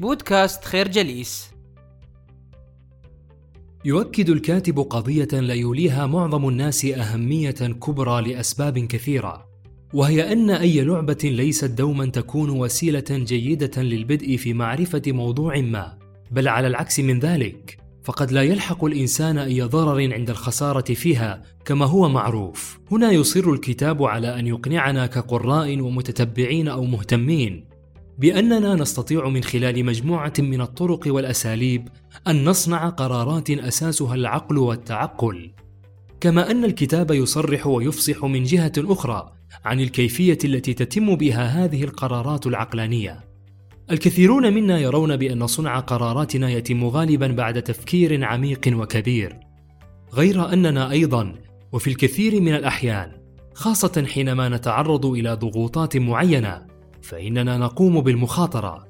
بودكاست خير جليس يؤكد الكاتب قضية لا يوليها معظم الناس أهمية كبرى لأسباب كثيرة، وهي أن أي لعبة ليست دوما تكون وسيلة جيدة للبدء في معرفة موضوع ما، بل على العكس من ذلك، فقد لا يلحق الإنسان أي ضرر عند الخسارة فيها كما هو معروف. هنا يصر الكتاب على أن يقنعنا كقراء ومتتبعين أو مهتمين بأننا نستطيع من خلال مجموعة من الطرق والأساليب أن نصنع قرارات أساسها العقل والتعقل. كما أن الكتاب يصرح ويفصح من جهة أخرى عن الكيفية التي تتم بها هذه القرارات العقلانية. الكثيرون منا يرون بأن صنع قراراتنا يتم غالبا بعد تفكير عميق وكبير. غير أننا أيضا وفي الكثير من الأحيان خاصة حينما نتعرض إلى ضغوطات معينة فإننا نقوم بالمخاطرة.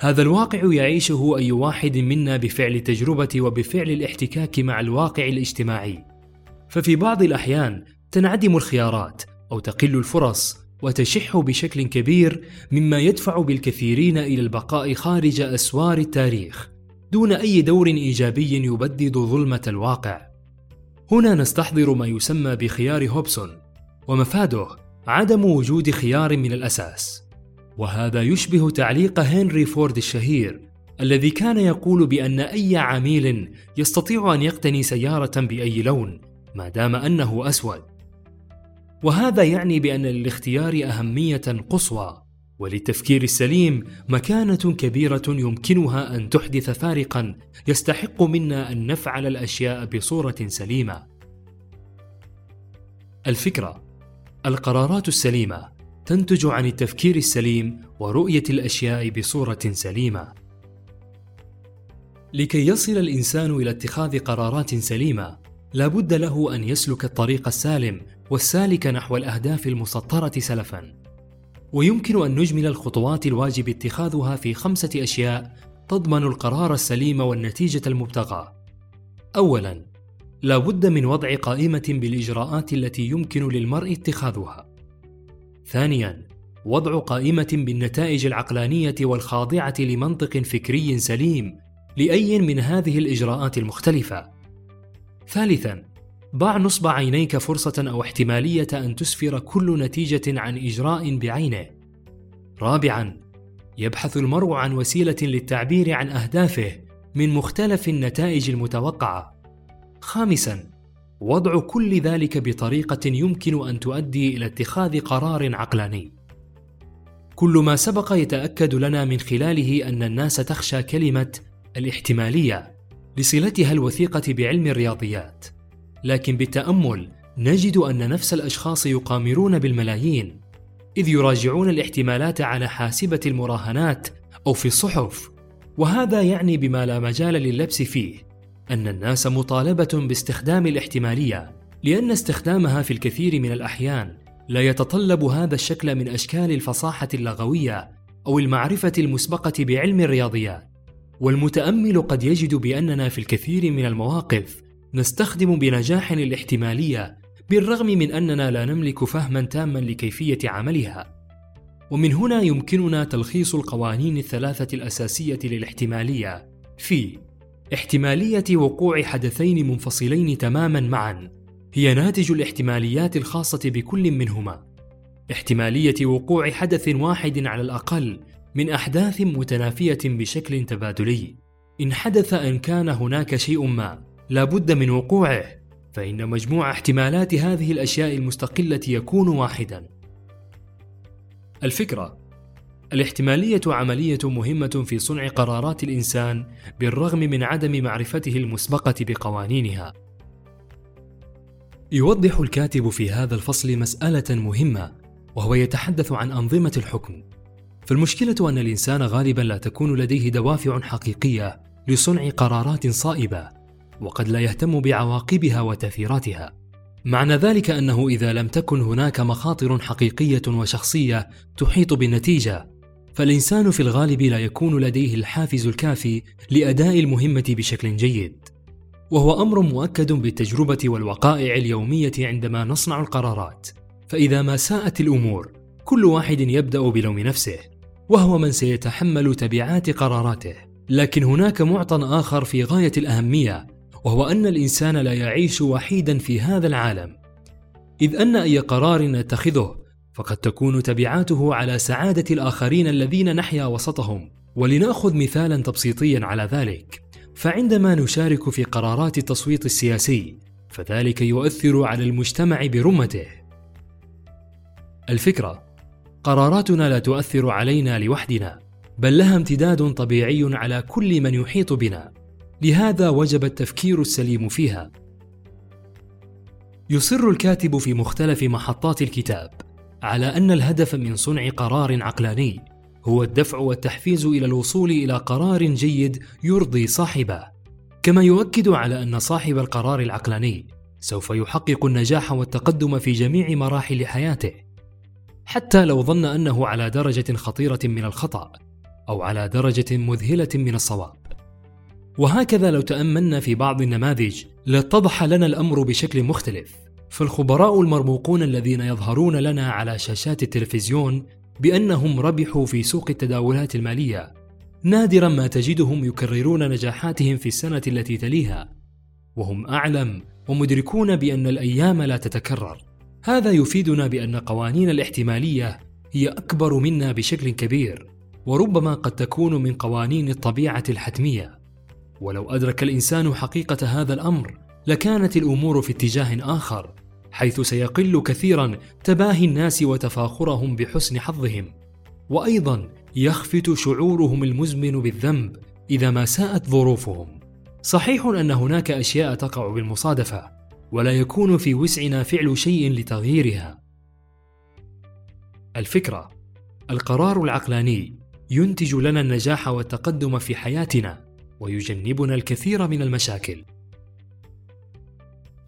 هذا الواقع يعيشه أي واحد منا بفعل التجربة وبفعل الاحتكاك مع الواقع الاجتماعي. ففي بعض الأحيان تنعدم الخيارات أو تقل الفرص وتشح بشكل كبير مما يدفع بالكثيرين إلى البقاء خارج أسوار التاريخ دون أي دور إيجابي يبدد ظلمة الواقع. هنا نستحضر ما يسمى بخيار هوبسون ومفاده عدم وجود خيار من الأساس. وهذا يشبه تعليق هنري فورد الشهير الذي كان يقول بأن أي عميل يستطيع أن يقتني سيارة بأي لون ما دام أنه أسود. وهذا يعني بأن للاختيار أهمية قصوى، وللتفكير السليم مكانة كبيرة يمكنها أن تحدث فارقا يستحق منا أن نفعل الأشياء بصورة سليمة. الفكرة: القرارات السليمة تنتج عن التفكير السليم ورؤية الأشياء بصورة سليمة. لكي يصل الإنسان إلى اتخاذ قرارات سليمة لا بد له أن يسلك الطريق السالم والسالك نحو الأهداف المسطرة سلفا. ويمكن أن نجمل الخطوات الواجب اتخاذها في خمسة أشياء تضمن القرار السليم والنتيجة المبتغاة. اولا لا بد من وضع قائمة بالإجراءات التي يمكن للمرء اتخاذها. ثانيا وضع قائمة بالنتائج العقلانية والخاضعة لمنطق فكري سليم لأي من هذه الإجراءات المختلفة. ثالثا ضع نصب عينيك فرصة أو احتمالية أن تسفر كل نتيجة عن إجراء بعينه. رابعا يبحث المرء عن وسيلة للتعبير عن أهدافه من مختلف النتائج المتوقعة. خامسا وضع كل ذلك بطريقة يمكن أن تؤدي إلى اتخاذ قرار عقلاني. كل ما سبق يتأكد لنا من خلاله أن الناس تخشى كلمة الاحتمالية لصلتها الوثيقة بعلم الرياضيات. لكن بالتأمل نجد أن نفس الأشخاص يقامرون بالملايين إذ يراجعون الاحتمالات على حاسبة المراهنات أو في الصحف. وهذا يعني بما لا مجال للبس فيه. أن الناس مطالبة باستخدام الاحتمالية لأن استخدامها في الكثير من الأحيان لا يتطلب هذا الشكل من أشكال الفصاحة اللغوية أو المعرفة المسبقة بعلم الرياضيات. والمتأمل قد يجد بأننا في الكثير من المواقف نستخدم بنجاح الاحتمالية بالرغم من أننا لا نملك فهما تاما لكيفية عملها. ومن هنا يمكننا تلخيص القوانين الثلاثة الأساسية للاحتمالية في احتمالية وقوع حدثين منفصلين تماما معا هي ناتج الاحتماليات الخاصة بكل منهما. احتمالية وقوع حدث واحد على الأقل من أحداث متنافية بشكل تبادلي. إن حدث أن كان هناك شيء ما لا بد من وقوعه، فإن مجموع احتمالات هذه الأشياء المستقلة يكون واحدا. الفكرة الاحتمالية عملية مهمة في صنع قرارات الإنسان بالرغم من عدم معرفته المسبقة بقوانينها. يوضح الكاتب في هذا الفصل مسألة مهمة وهو يتحدث عن أنظمة الحكم. فالمشكلة أن الإنسان غالبا لا تكون لديه دوافع حقيقية لصنع قرارات صائبة وقد لا يهتم بعواقبها وتأثيراتها. معنى ذلك أنه إذا لم تكن هناك مخاطر حقيقية وشخصية تحيط بالنتيجة فالإنسان في الغالب لا يكون لديه الحافز الكافي لأداء المهمة بشكل جيد. وهو أمر مؤكد بالتجربة والوقائع اليومية عندما نصنع القرارات. فإذا ما ساءت الأمور كل واحد يبدأ بلوم نفسه وهو من سيتحمل تبعات قراراته. لكن هناك معطى آخر في غاية الأهمية وهو أن الإنسان لا يعيش وحيدا في هذا العالم. إذ أن أي قرار نتخذه فقد تكون تبعاته على سعادة الآخرين الذين نحيا وسطهم. ولنأخذ مثالا تبسيطيا على ذلك. فعندما نشارك في قرارات التصويت السياسي فذلك يؤثر على المجتمع برمته. الفكرة قراراتنا لا تؤثر علينا لوحدنا بل لها امتداد طبيعي على كل من يحيط بنا. لهذا وجب التفكير السليم فيها. يصر الكاتب في مختلف محطات الكتاب. على أن الهدف من صنع قرار عقلاني هو الدفع والتحفيز إلى الوصول إلى قرار جيد يرضي صاحبه. كما يؤكد على أن صاحب القرار العقلاني سوف يحقق النجاح والتقدم في جميع مراحل حياته. حتى لو ظن أنه على درجة خطيرة من الخطأ أو على درجة مذهلة من الصواب. وهكذا لو تأملنا في بعض النماذج لاتضح لنا الأمر بشكل مختلف. فالخبراء المرموقون الذين يظهرون لنا على شاشات التلفزيون بأنهم ربحوا في سوق التداولات المالية. نادرا ما تجدهم يكررون نجاحاتهم في السنة التي تليها. وهم أعلم ومدركون بأن الأيام لا تتكرر. هذا يفيدنا بأن قوانين الاحتمالية هي أكبر منا بشكل كبير وربما قد تكون من قوانين الطبيعة الحتمية. ولو أدرك الإنسان حقيقة هذا الأمر لكانت الأمور في اتجاه آخر. حيث سيقل كثيرا تباهي الناس وتفاخرهم بحسن حظهم. وأيضا يخفت شعورهم المزمن بالذنب إذا ما ساءت ظروفهم. صحيح أن هناك أشياء تقع بالمصادفة ولا يكون في وسعنا فعل شيء لتغييرها. الفكرة القرار العقلاني ينتج لنا النجاح والتقدم في حياتنا ويجنبنا الكثير من المشاكل.